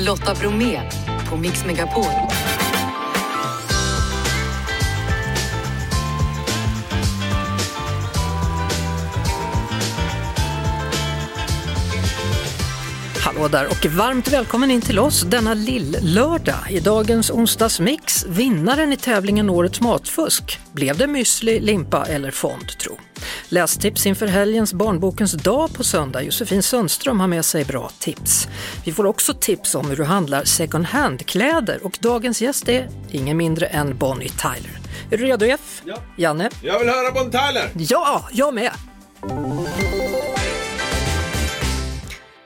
Lotta Bromé på Mix Megapol. Hallå där och varmt välkommen in till oss denna lill-lördag. I dagens onsdagsmix, vinnaren i tävlingen Årets matfusk. Blev det müsli, limpa eller fond tro? Lästips inför helgens Barnbokens dag på söndag. Josefin Sundström har med sig bra tips. Vi får också tips om hur du handlar second hand-kläder och dagens gäst är ingen mindre än Bonnie Tyler. Är du redo Jeff? Ja. Janne? Jag vill höra Bonnie Tyler! Ja, jag med!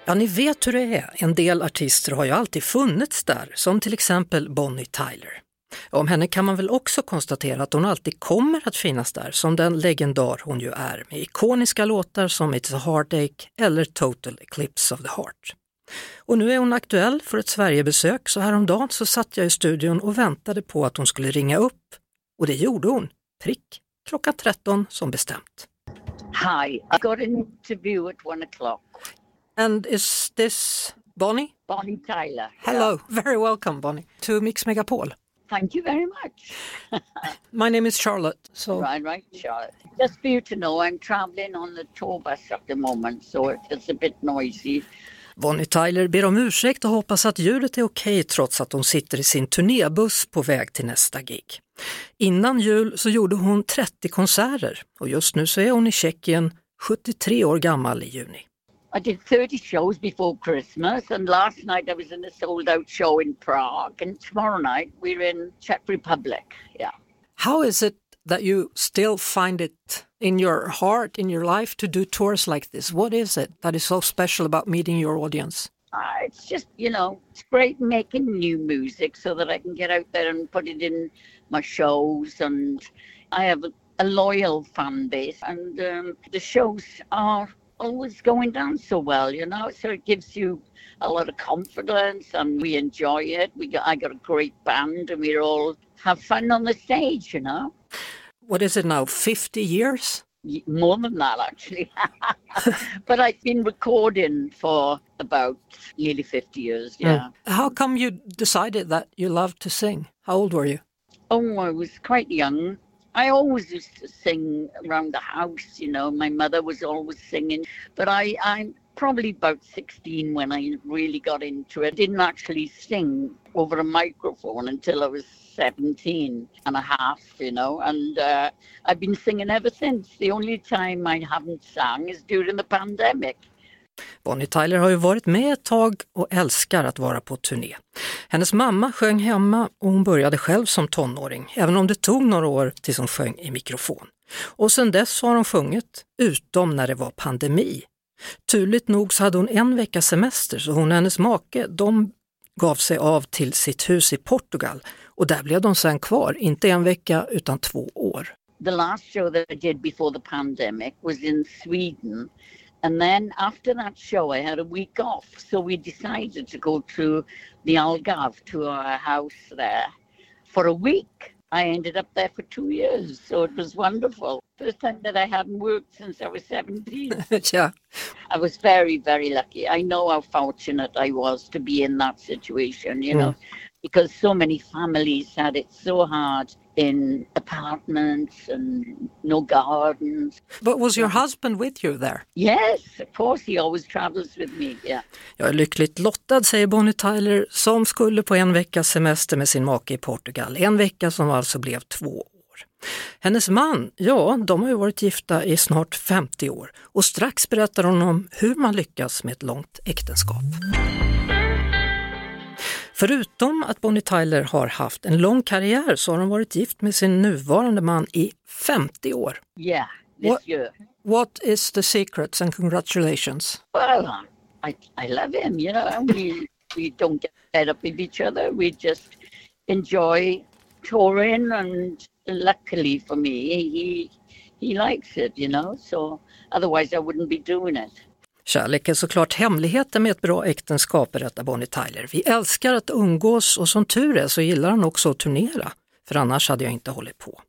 Ja, ni vet hur det är. En del artister har ju alltid funnits där, som till exempel Bonnie Tyler. Om henne kan man väl också konstatera att hon alltid kommer att finnas där som den legendar hon ju är med ikoniska låtar som It's a Heartache eller Total Eclipse of the Heart. Och nu är hon aktuell för ett Sverigebesök så häromdagen så satt jag i studion och väntade på att hon skulle ringa upp. Och det gjorde hon, prick klockan 13 som bestämt. Hi, I got an interview at one o'clock. And is this Bonnie? Bonnie Tyler. Hello, very welcome Bonnie to Mix Megapol. Thank you very much. My name is Charlotte. So Right, right, Charlotte. Just for you to know, I'm traveling on the tour bus at the moment, so it's a bit noisy. Bonnie Tyler ber om ursäkt och hoppas att ljudet är okej trots att hon sitter i sin turnébuss på väg till nästa gig. Innan jul så gjorde hon 30 konserter och just nu så är hon i Tjeckien, 73 år gammal i juni. I did 30 shows before Christmas, and last night I was in a sold out show in Prague, and tomorrow night we're in Czech Republic. Yeah. How is it that you still find it in your heart, in your life to do tours like this? What is it that is so special about meeting your audience? Uh, it's just, you know, it's great making new music so that I can get out there and put it in my shows. And I have a, a loyal fan base, and um, the shows are always going down so well, you know. So it gives you a lot of confidence, and we enjoy it. We got, I got a great band, and we all have fun on the stage, you know. What is it now, 50 years? More than that, actually. but I've been recording for about nearly 50 years, hmm. yeah. How come you decided that you loved to sing? How old were you? Oh, I was quite young. I always used to sing around the house, you know. My mother was always singing, but I, I'm probably about 16 when I really got into it. I Didn't actually sing over a microphone until I was 17 and a half, you know, and uh, I've been singing ever since. The only time I haven't sung is during the pandemic. Bonnie Tyler har ju varit med ett tag och älskar att vara på turné. Hennes mamma sjöng hemma och hon började själv som tonåring, även om det tog några år tills hon sjöng i mikrofon. Och sedan dess har hon sjungit, utom när det var pandemi. Turligt nog så hade hon en veckas semester så hon och hennes make, de gav sig av till sitt hus i Portugal och där blev de sen kvar, inte en vecka utan två år. the last show that I did before the pandemic was in Sweden. And then after that show, I had a week off. So we decided to go to the Algarve, to our house there for a week. I ended up there for two years. So it was wonderful. First time that I hadn't worked since I was 17. ja. I was very, very lucky. I know how fortunate I was to be in that situation, you know, mm. because so many families had it so hard in apartments and no gardens. But was your husband with you there? Yes, of course, he always travels with me. Yeah. Jag är lyckligt lottad, säger Bonnie Tyler, som skulle på en veckas semester med sin make i Portugal. En vecka som alltså blev två år. Hennes man, ja, de har ju varit gifta i snart 50 år och strax berättar hon om hur man lyckas med ett långt äktenskap. Förutom att Bonnie Tyler har haft en lång karriär så har hon varit gift med sin nuvarande man i 50 år. Yeah, this What- year. What is the secrets and congratulations? Well, um, I, I love him, you know. We, we don't get fed up with each other. We just enjoy touring, and luckily for me, he, he likes it, you know. So otherwise, I wouldn't be doing it. Kärlek är såklart hemligheten med ett bra äktenskap, berättar Bonnie Tyler. Vi älskar att umgås och som tur är så gillar han också att turnera, för annars hade jag inte hållit på.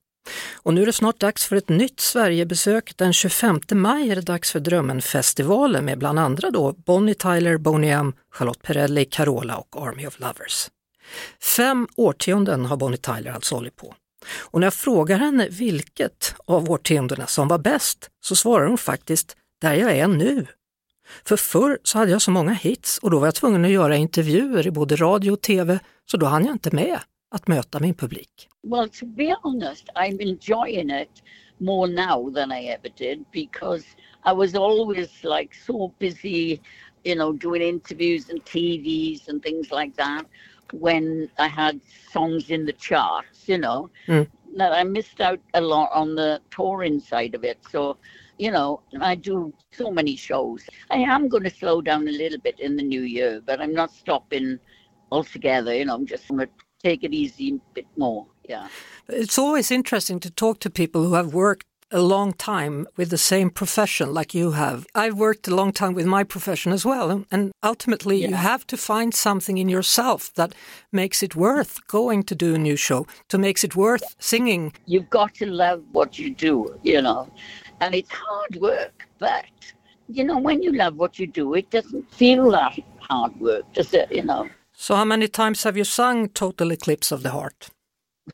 Och nu är det snart dags för ett nytt Sverigebesök. Den 25 maj är det dags för Drömmenfestivalen med bland andra då Bonnie Tyler, Boney M, Charlotte Perrelli, Carola och Army of Lovers. Fem årtionden har Bonnie Tyler alltså hållit på. Och när jag frågar henne vilket av årtiondena som var bäst så svarar hon faktiskt där jag är nu. För förr så hade jag så många hits och då var jag tvungen att göra intervjuer i både radio och tv så då hann jag inte med att möta min publik. Well, to be honest, I'm enjoying it more now than I ever did because I was always like so busy, you know, doing interviews and TVs and things like that when I had songs in the charts, you know, mm. that I missed out a lot on the touring side of it. So, you know, I do so many shows. I am going to slow down a little bit in the new year, but I'm not stopping altogether. You know, I'm just going to take it easy a bit more. Yeah. It's always interesting to talk to people who have worked a long time with the same profession like you have. I've worked a long time with my profession as well. And ultimately, yeah. you have to find something in yourself that makes it worth going to do a new show, to makes it worth singing. You've got to love what you do, you know, and it's hard work, but you know, when you love what you do, it doesn't feel like hard work, does it? You know. So, how many times have you sung Total Eclipse of the Heart?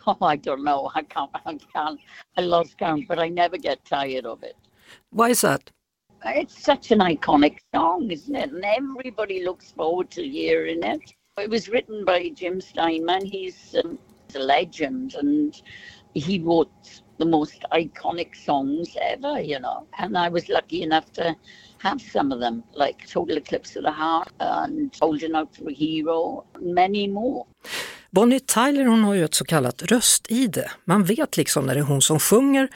Oh, I don't know. I can't. I can't. I lost count, but I never get tired of it. Why is that? It's such an iconic song, isn't it? And everybody looks forward to hearing it. It was written by Jim Steinman. He's, um, a legend, and he wrote the most iconic songs ever, you know. And I was lucky enough to have some of them, like Total Eclipse of the Heart and Holding Out for a Hero, many more. Bonnie Tyler hon har ju ett så kallat röstide. Man vet liksom när det är hon som sjunger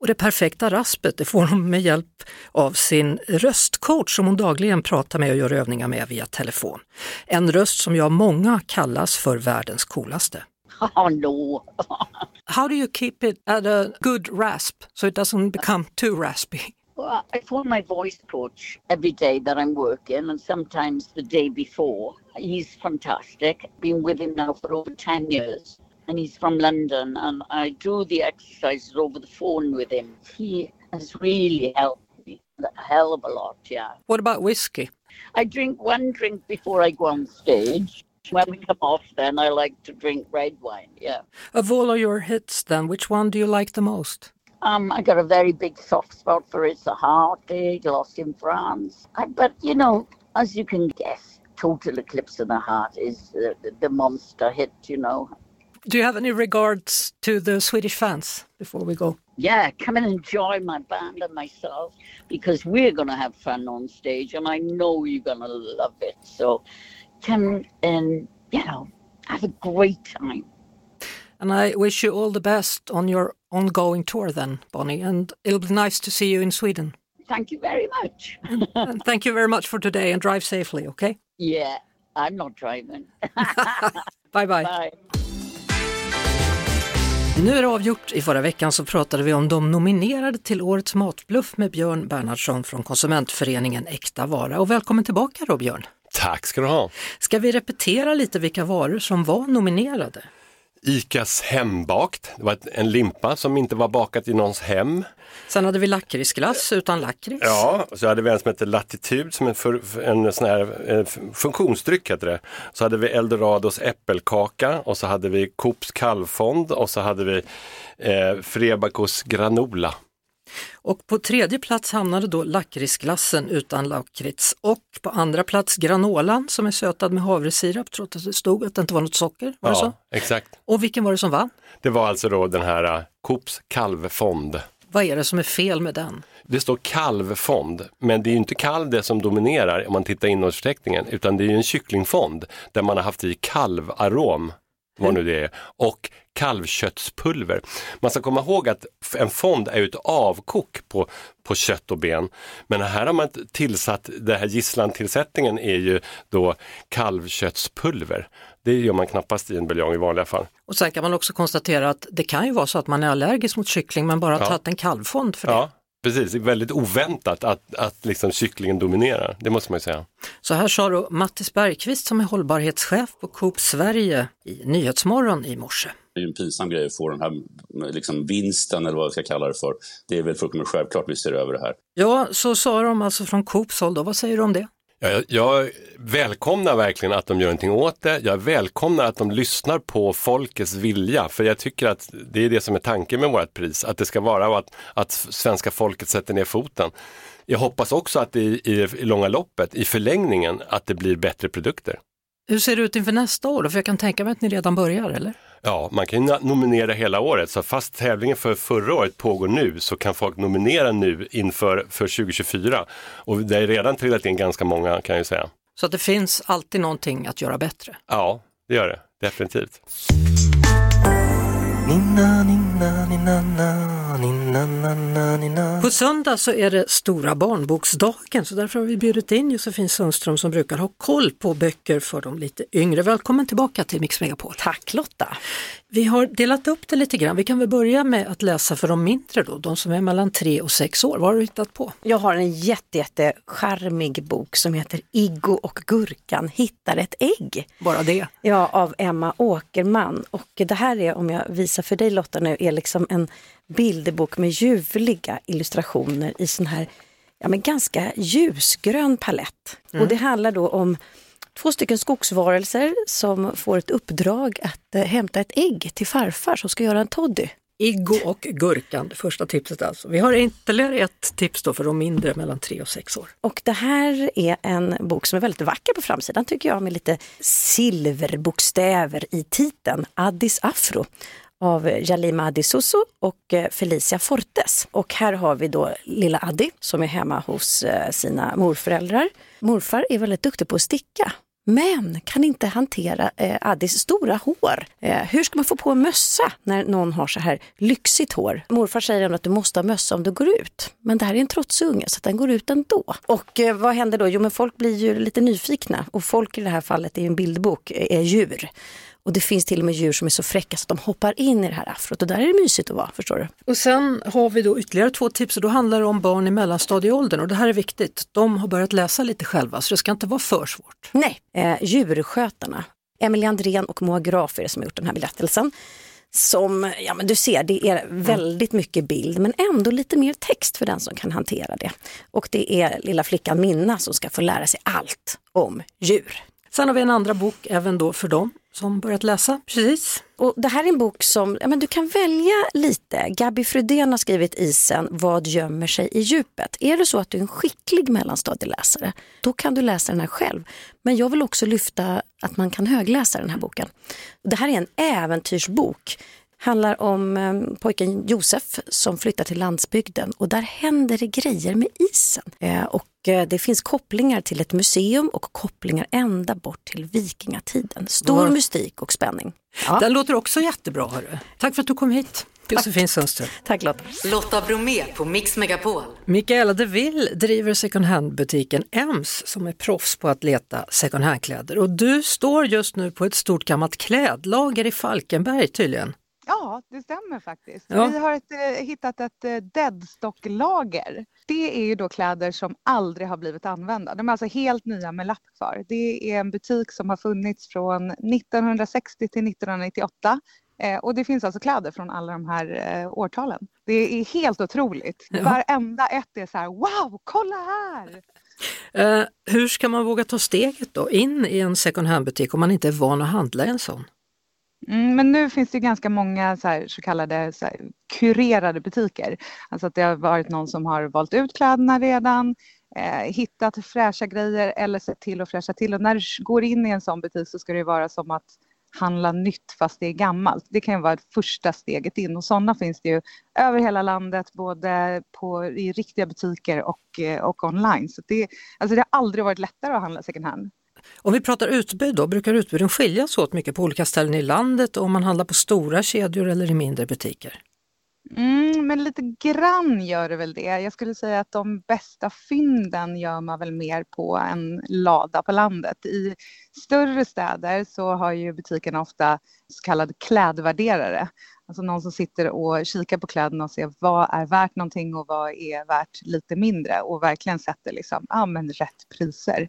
och det perfekta raspet det får hon med hjälp av sin röstcoach som hon dagligen pratar med och gör övningar med via telefon. En röst som jag många kallas för världens coolaste. Oh no. How do you keep it at a good rasp so it doesn't become too raspy? Well, I phone my voice coach every day that I'm working and sometimes the day before. He's fantastic. Been with him now for over 10 years and he's from London and I do the exercises over the phone with him. He has really helped me a hell of a lot, yeah. What about whiskey? I drink one drink before I go on stage. When we come off, then I like to drink red wine, yeah. Of all of your hits, then, which one do you like the most? Um, I got a very big soft spot for It's a Heartache, Lost in France. I, but, you know, as you can guess, Total Eclipse of the Heart is the, the monster hit, you know. Do you have any regards to the Swedish fans before we go? Yeah, come and enjoy my band and myself because we're going to have fun on stage and I know you're going to love it. So come and, you know, have a great time. And I wish you all the best on your ongoing tour then, Bonnie, and it'll be nice to see you in Sweden. Thank you very much. and, and thank you very much for today and drive safely, okay? Yeah, I'm not driving. bye, bye Bye. Nu är det avgjort. I förra veckan så pratade vi om de nominerade till Årets matbluff med Björn Bernhardsson från konsumentföreningen Äkta Vara. Och välkommen tillbaka då Björn! Tack ska du ha! Ska vi repetera lite vilka varor som var nominerade? Icas hembakt, det var en limpa som inte var bakat i någons hem. Sen hade vi lakritsglass utan lakrits. Ja, och så hade vi en som hette Latitud som en, för, en sån här en funktionsdryck heter det. Så hade vi Eldorados äppelkaka och så hade vi Coops kalvfond och så hade vi eh, Frebacos granola. Och på tredje plats hamnade då lakritsglassen utan lakrits och på andra plats granolan som är sötad med havresirap trots att det stod att det inte var något socker. Var ja, det så? exakt. Och vilken var det som vann? Det var alltså då den här uh, Coops kalvfond. Vad är det som är fel med den? Det står kalvfond, men det är ju inte kalv det som dominerar om man tittar innehållsförteckningen, utan det är en kycklingfond där man har haft i kalvarom vad nu det är, och kalvköttspulver. Man ska komma ihåg att en fond är ett avkok på, på kött och ben. Men här har man tillsatt, den här gisslantillsättningen är ju då kalvköttspulver. Det gör man knappast i en buljong i vanliga fall. Och sen kan man också konstatera att det kan ju vara så att man är allergisk mot kyckling men bara ja. tagit en kalvfond för det. Ja. Precis, väldigt oväntat att, att liksom kycklingen dominerar, det måste man ju säga. Så här sa då Mattis Bergqvist som är hållbarhetschef på Coop Sverige i Nyhetsmorgon i morse. Det är en pinsam grej att få den här liksom, vinsten eller vad jag ska kalla det för. Det är väl fullkomligt självklart vi ser över det här. Ja, så sa de alltså från Coops håll då. Vad säger du om det? Jag, jag välkomnar verkligen att de gör någonting åt det. Jag välkomnar att de lyssnar på folkets vilja, för jag tycker att det är det som är tanken med vårt pris, att det ska vara att, att svenska folket sätter ner foten. Jag hoppas också att det i, i, i långa loppet, i förlängningen, att det blir bättre produkter. Hur ser det ut inför nästa år? då? För jag kan tänka mig att ni redan börjar, eller? Ja, man kan ju nominera hela året, så fast tävlingen för förra året pågår nu så kan folk nominera nu inför för 2024. Och det är redan trillat in ganska många kan jag säga. Så att det finns alltid någonting att göra bättre? Ja, det gör det, definitivt. Nina, nina, nina, på söndag så är det stora barnboksdagen så därför har vi bjudit in Josefin Sundström som brukar ha koll på böcker för de lite yngre. Välkommen tillbaka till Mix Megapol. Tack Lotta! Vi har delat upp det lite grann. Vi kan väl börja med att läsa för de mindre då, de som är mellan tre och sex år. Vad har du hittat på? Jag har en jätte, jätte charmig bok som heter Iggo och gurkan hittar ett ägg. Bara det? Ja, av Emma Åkerman. Och det här är, om jag visar för dig Lotta nu, är liksom en bilderbok med ljuvliga illustrationer i sån här ja, men ganska ljusgrön palett. Mm. Och det handlar då om två stycken skogsvarelser som får ett uppdrag att eh, hämta ett ägg till farfar som ska göra en toddy. Iggo och gurkan, det första tipset alltså. Vi har ytterligare ett tips då för de mindre mellan tre och sex år. Och det här är en bok som är väldigt vacker på framsidan tycker jag med lite silverbokstäver i titeln, Addis Afro av Jalima Adisoso och eh, Felicia Fortes. Och här har vi då lilla Addi som är hemma hos eh, sina morföräldrar. Morfar är väldigt duktig på att sticka men kan inte hantera eh, Addis stora hår. Eh, hur ska man få på en mössa när någon har så här lyxigt hår? Morfar säger att du måste ha mössa om du går ut. Men det här är en trotsunge så den går ut ändå. Och eh, vad händer då? Jo men folk blir ju lite nyfikna och folk i det här fallet i en bildbok eh, är djur. Och det finns till och med djur som är så fräcka så att de hoppar in i det här afrot och där är det mysigt att vara, förstår du. Och sen har vi då ytterligare två tips och då handlar det om barn i mellanstadieåldern och det här är viktigt. De har börjat läsa lite själva så det ska inte vara för svårt. Nej, eh, Djurskötarna. Emelie Andrén och Moa Graf är det som har gjort den här berättelsen som, ja men du ser, det är väldigt mycket bild men ändå lite mer text för den som kan hantera det. Och det är lilla flickan Minna som ska få lära sig allt om djur. Sen har vi en andra bok även då för dem som börjat läsa. Precis. Och det här är en bok som ja, men du kan välja lite. Gabi Frydén har skrivit Isen, Vad gömmer sig i djupet? Är det så att du är en skicklig mellanstadieläsare, då kan du läsa den här själv. Men jag vill också lyfta att man kan högläsa den här boken. Det här är en äventyrsbok handlar om eh, pojken Josef som flyttar till landsbygden och där händer det grejer med isen. Eh, och det finns kopplingar till ett museum och kopplingar ända bort till vikingatiden. Stor Var... mystik och spänning. Ja. Den låter också jättebra. Hörru. Tack för att du kom hit. Josefin Sundström. Tack Lotta. Lotta Bromé på Mix Megapol. Mikaela de Ville driver second hand-butiken Ems som är proffs på att leta second hand-kläder. Och du står just nu på ett stort gammalt klädlager i Falkenberg tydligen. Ja, det stämmer faktiskt. Ja. Vi har ett, eh, hittat ett eh, deadstocklager. Det är ju då kläder som aldrig har blivit använda. De är alltså helt nya med lapp kvar. Det är en butik som har funnits från 1960 till 1998 eh, och det finns alltså kläder från alla de här årtalen. Det är helt otroligt. Ja. Varenda ett är så här, wow, kolla här! Uh, hur ska man våga ta steget då in i en second hand-butik om man inte är van att handla i en sån? Mm, men nu finns det ganska många så, här, så kallade så här, kurerade butiker. Alltså att det har varit någon som har valt ut kläderna redan, eh, hittat fräscha grejer eller sett till att fräscha till. Och när du går in i en sån butik så ska det vara som att handla nytt fast det är gammalt. Det kan ju vara första steget in och sådana finns det ju över hela landet, både på, i riktiga butiker och, eh, och online. Så det, alltså det har aldrig varit lättare att handla second hand. Om vi pratar utbud då, brukar utbuden skilja sig åt mycket på olika ställen i landet och om man handlar på stora kedjor eller i mindre butiker? Mm, men lite grann gör det väl det. Jag skulle säga att de bästa fynden gör man väl mer på en lada på landet. I större städer så har ju butikerna ofta så kallad klädvärderare. Alltså någon som sitter och kikar på kläderna och ser vad är värt någonting och vad är värt lite mindre och verkligen sätter liksom, ja, men rätt priser.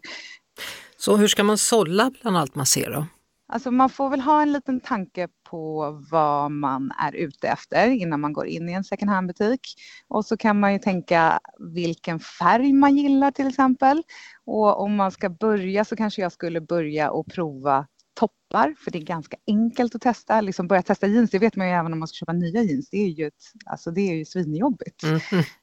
Så hur ska man sålla bland allt man ser då? Alltså man får väl ha en liten tanke på vad man är ute efter innan man går in i en second hand-butik. Och så kan man ju tänka vilken färg man gillar till exempel. Och om man ska börja så kanske jag skulle börja och prova toppar, för det är ganska enkelt att testa. Liksom börja testa jeans, det vet man ju även om man ska köpa nya jeans. Det är ju, ett, alltså det är ju svinjobbigt. Mm.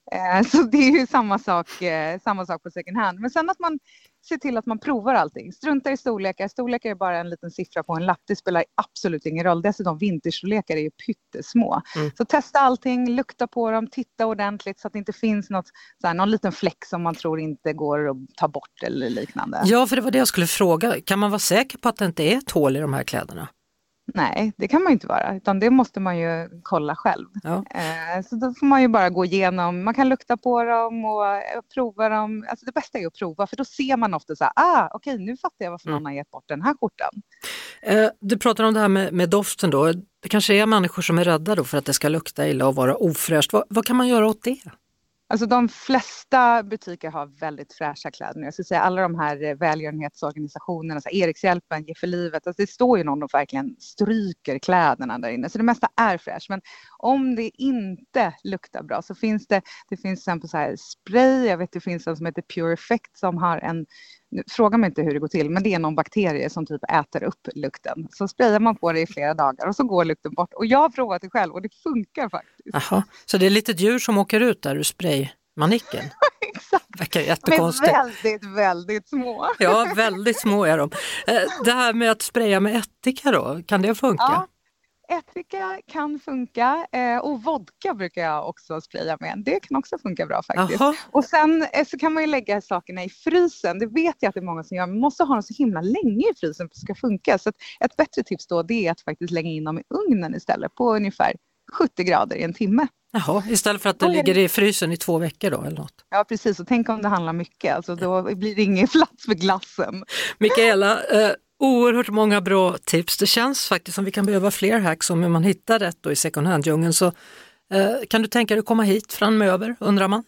Så det är ju samma sak, eh, samma sak på second hand. Men sen att man ser till att man provar allting. Strunta i storlekar. Storlekar är bara en liten siffra på en lapp. Det spelar absolut ingen roll. Dessutom vinterstorlekar är ju pyttesmå. Mm. Så testa allting, lukta på dem, titta ordentligt så att det inte finns något, så här, någon liten fläck som man tror inte går att ta bort eller liknande. Ja, för det var det jag skulle fråga. Kan man vara säker på att det inte är ett hål i de här kläderna? Nej, det kan man inte vara, utan det måste man ju kolla själv. Ja. Eh, så då får man ju bara gå igenom, man kan lukta på dem och eh, prova dem. Alltså det bästa är att prova, för då ser man ofta så här, ah, okej, okay, nu fattar jag varför mm. någon har gett bort den här skjortan. Eh, du pratar om det här med, med, doften då. Det kanske är människor som är rädda då för att det ska lukta illa och vara ofräscht. Vad, vad kan man göra åt det? Alltså de flesta butiker har väldigt fräscha kläder. nu, Jag skulle säga alla de här eh, välgörenhetsorganisationerna, så Erikshjälpen, Ge för livet, alltså det står ju någon och verkligen stryker kläderna där inne. Så det mesta är fräscht. Men om det inte luktar bra så finns det, det finns till exempel så här spray, jag vet det finns en som heter Pure Effect som har en Fråga mig inte hur det går till, men det är någon bakterie som typ äter upp lukten. Så sprayar man på det i flera dagar och så går lukten bort. Och jag har provat det själv och det funkar faktiskt. Jaha, så det är ett litet djur som åker ut där ur spraymanicken? Exakt. Verkar jättekonstigt. Men väldigt, väldigt små. ja, väldigt små är de. Eh, det här med att spraya med ättika då, kan det funka? Ja, ättika kan funka eh, och vodka brukar jag också spraya med. Det kan också funka bra faktiskt. Aha. Och sen eh, så kan man ju lägga sakerna i frysen. Det vet jag att det är många som gör. Man måste ha dem så himla länge i frysen för att det ska funka. Så ett bättre tips då det är att faktiskt lägga in dem i ugnen istället på ungefär 70 grader i en timme. Jaha, istället för att det ligger i frysen i två veckor då eller något? Ja precis, och tänk om det handlar mycket, alltså, då blir det ingen plats för glassen. Mikaela, eh, Oerhört många bra tips. Det känns faktiskt som vi kan behöva fler hacks om hur man hittar rätt då i second hand-djungeln. Så, eh, kan du tänka dig att komma hit framöver undrar man?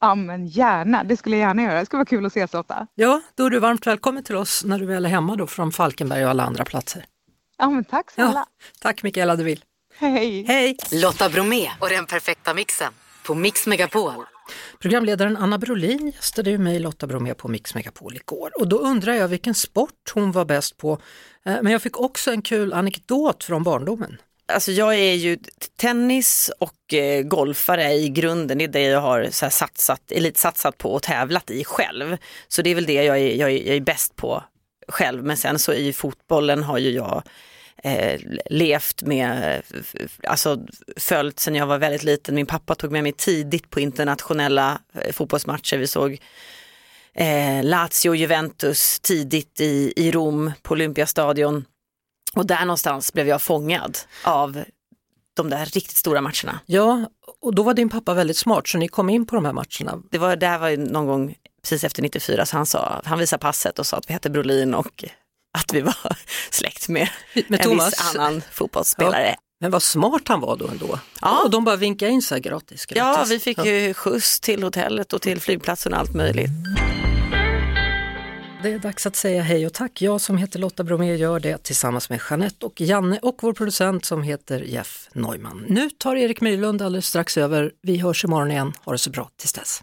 Ja men gärna, det skulle jag gärna göra. Det skulle vara kul att ses Lotta. Ja, då är du varmt välkommen till oss när du väl är hemma då från Falkenberg och alla andra platser. Ja men tack snälla. Ja, tack Mikaela Deville. Hej. Hej. Lotta Bromé och den perfekta mixen på Mix Megapol. Programledaren Anna Brolin gästade ju mig Lotta Bromé på Mix Megapol igår och då undrar jag vilken sport hon var bäst på. Eh, men jag fick också en kul anekdot från barndomen. Alltså jag är ju tennis och eh, golfare i grunden, det är det jag har så satsat, elitsatsat på och tävlat i själv. Så det är väl det jag är, jag är, jag är bäst på själv. Men sen så i fotbollen har ju jag eh, levt med, alltså följt sen jag var väldigt liten. Min pappa tog med mig tidigt på internationella eh, fotbollsmatcher. Vi såg eh, Lazio och Juventus tidigt i, i Rom på Olympiastadion. Och där någonstans blev jag fångad av de där riktigt stora matcherna. Ja, och då var din pappa väldigt smart så ni kom in på de här matcherna. Det var, det här var någon gång precis efter 94 så han sa, han visade passet och sa att vi hette Brolin och att vi var släkt med, med en viss annan fotbollsspelare. Ja. Men vad smart han var då ändå. Ja. Och de bara vinkade in sig gratis, gratis. Ja, vi fick ju skjuts till hotellet och till flygplatsen och allt möjligt. Det är dags att säga hej och tack. Jag som heter Lotta Bromé gör det tillsammans med Jeanette och Janne och vår producent som heter Jeff Neumann. Nu tar Erik Myrlund alldeles strax över. Vi hörs imorgon igen. Ha det så bra tills dess.